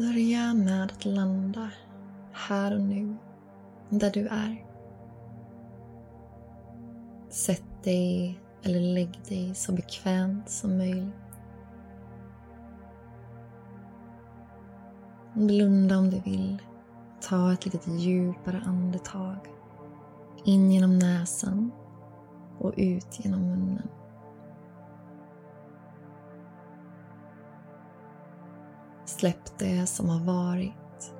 Börja med att landa här och nu, där du är. Sätt dig eller lägg dig så bekvämt som möjligt. Blunda om du vill. Ta ett lite djupare andetag. In genom näsan och ut genom munnen. Släpp det som har varit.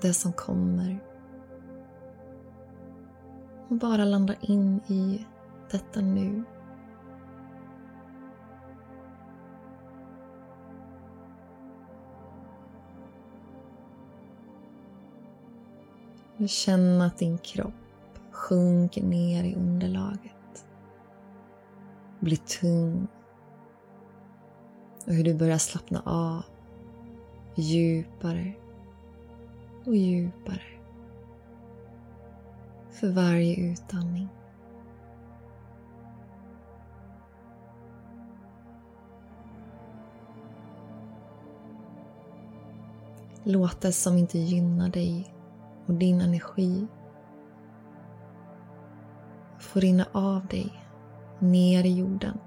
Det som kommer. Och bara landa in i detta nu. Känn att din kropp sjunker ner i underlaget. Blir tung. Och hur du börjar slappna av djupare och djupare för varje utandning. Låt det som inte gynnar dig och din energi få rinna av dig ner i jorden.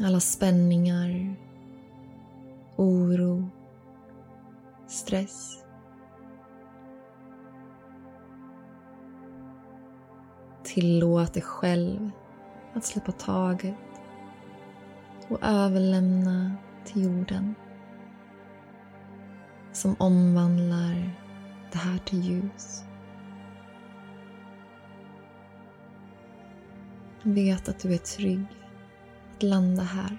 Alla spänningar, oro, stress. Tillåt dig själv att släppa taget och överlämna till jorden som omvandlar det här till ljus. Vet att du är trygg att landa här.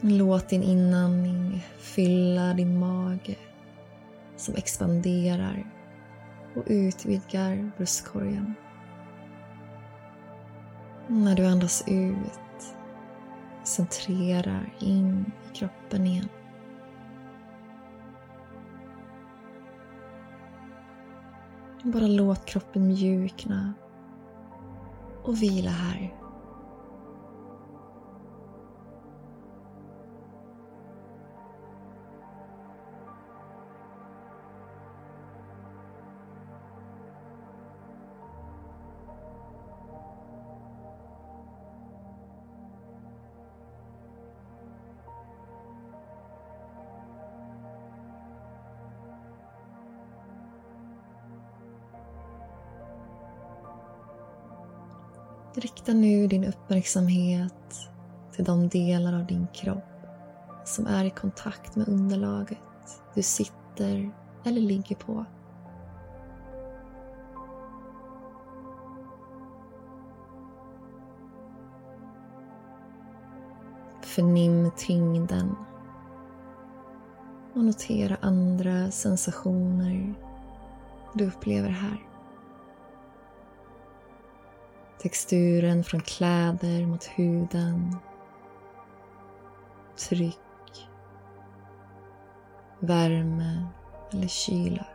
Låt din inandning fylla din mage som expanderar och utvidgar bröstkorgen. När du andas ut centrerar in i kroppen igen. Bara låt kroppen mjukna och vila här. Rikta nu din uppmärksamhet till de delar av din kropp som är i kontakt med underlaget du sitter eller ligger på. Förnim tyngden och notera andra sensationer du upplever här. Texturen från kläder mot huden. Tryck. Värme eller kyla.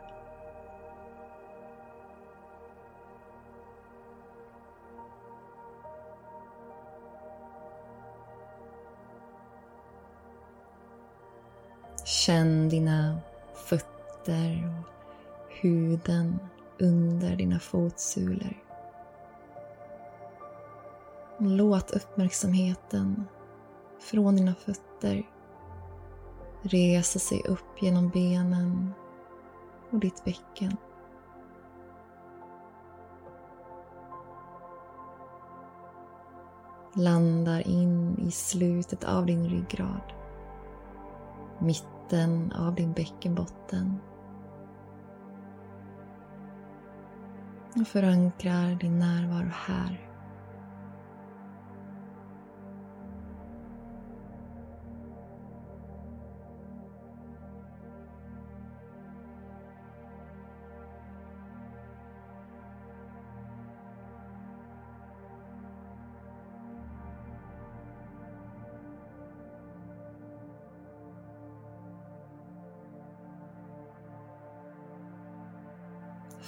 Känn dina fötter och huden under dina fotsulor. Låt uppmärksamheten från dina fötter resa sig upp genom benen och ditt bäcken. Landar in i slutet av din ryggrad. Mitten av din bäckenbotten. Och förankrar din närvaro här.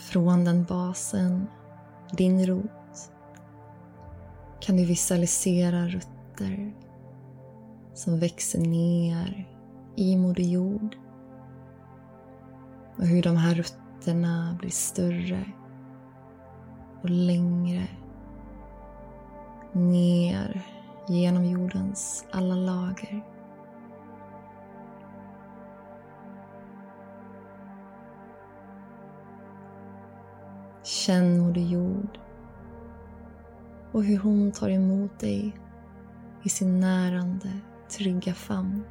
Från den basen, din rot, kan du visualisera rötter som växer ner i Moder Jord och hur de här rötterna blir större och längre ner genom jordens alla lager. Känn Moder Jord och hur hon tar emot dig i sin närande, trygga famn.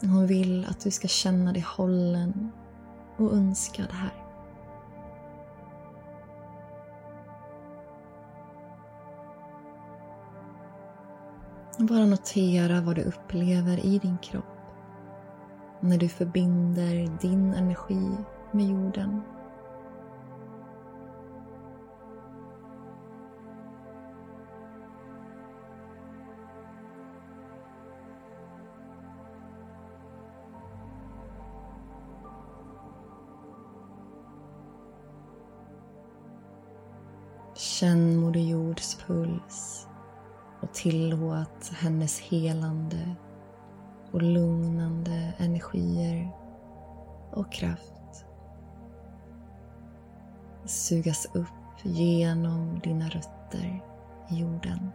Hon vill att du ska känna dig hållen och önskad här. Bara notera vad du upplever i din kropp när du förbinder din energi med jorden. Känn Moder Jords puls och tillåt hennes helande och lugnande energier och kraft sugas upp genom dina rötter i jorden.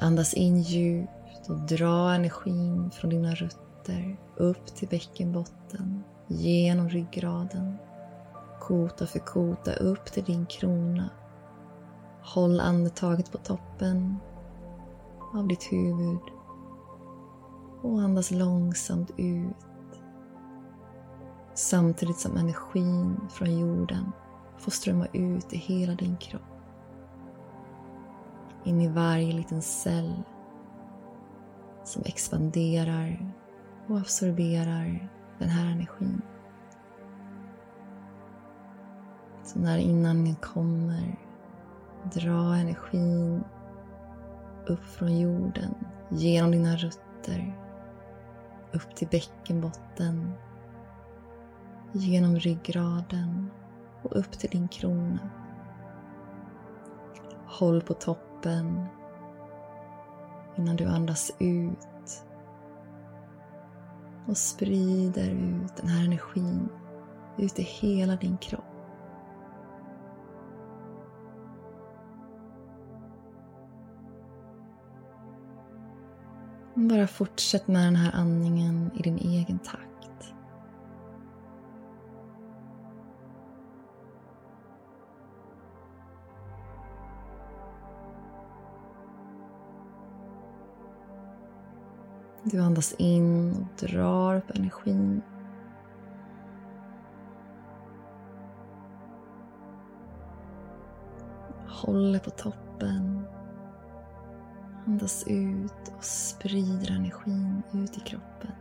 Andas in djupt och dra energin från dina rötter upp till bäckenbotten, genom ryggraden, kota för kota upp till din krona. Håll andetaget på toppen av ditt huvud och andas långsamt ut samtidigt som energin från jorden får strömma ut i hela din kropp. In i varje liten cell som expanderar och absorberar den här energin. Så när inandningen kommer, dra energin upp från jorden, genom dina rötter, upp till bäckenbotten genom ryggraden och upp till din krona. Håll på toppen innan du andas ut och sprider ut den här energin ut i hela din kropp. Bara fortsätt med den här andningen i din egen takt. Du andas in och drar upp energin. Håller på toppen. Andas ut och sprider energin ut i kroppen.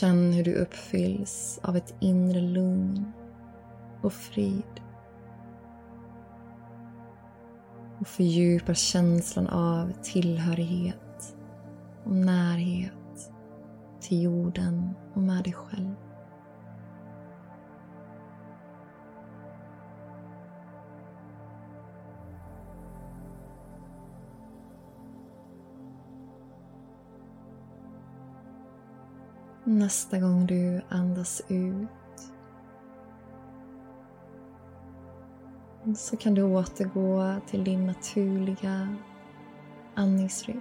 Känn hur du uppfylls av ett inre lugn och frid. Och fördjupar känslan av tillhörighet och närhet till jorden och med dig själv. Nästa gång du andas ut så kan du återgå till din naturliga andningsrytm.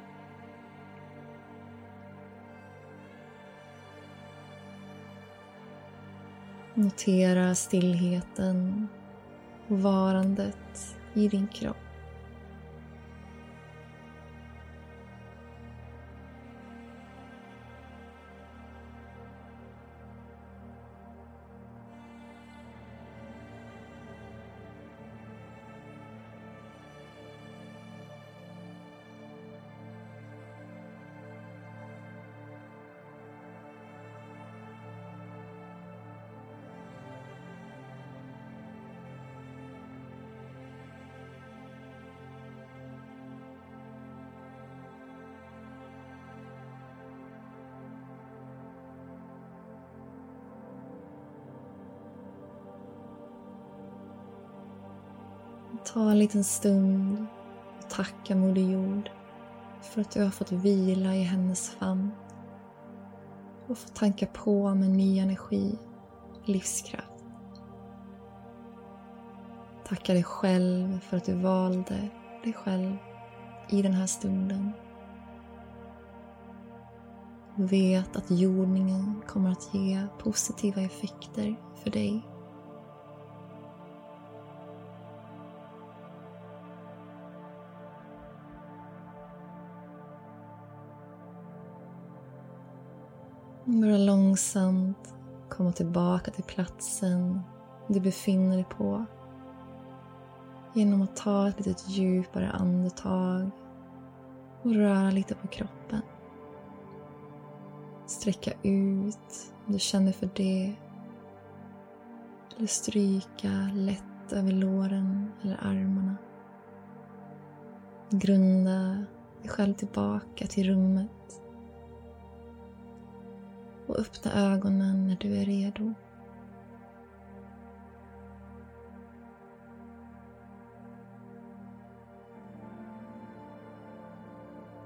Notera stillheten och varandet i din kropp. Ta en liten stund och tacka Moder Jord för att du har fått vila i hennes famn och fått tanka på med ny energi, livskraft. Tacka dig själv för att du valde dig själv i den här stunden. Vet att jordningen kommer att ge positiva effekter för dig Börja långsamt komma tillbaka till platsen du befinner dig på genom att ta ett lite djupare andetag och röra lite på kroppen. Sträcka ut om du känner för det. Eller stryka lätt över låren eller armarna. Grunda dig själv tillbaka till rummet och öppna ögonen när du är redo.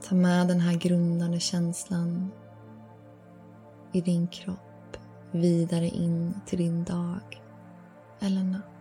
Ta med den här grundande känslan i din kropp vidare in till din dag eller natt.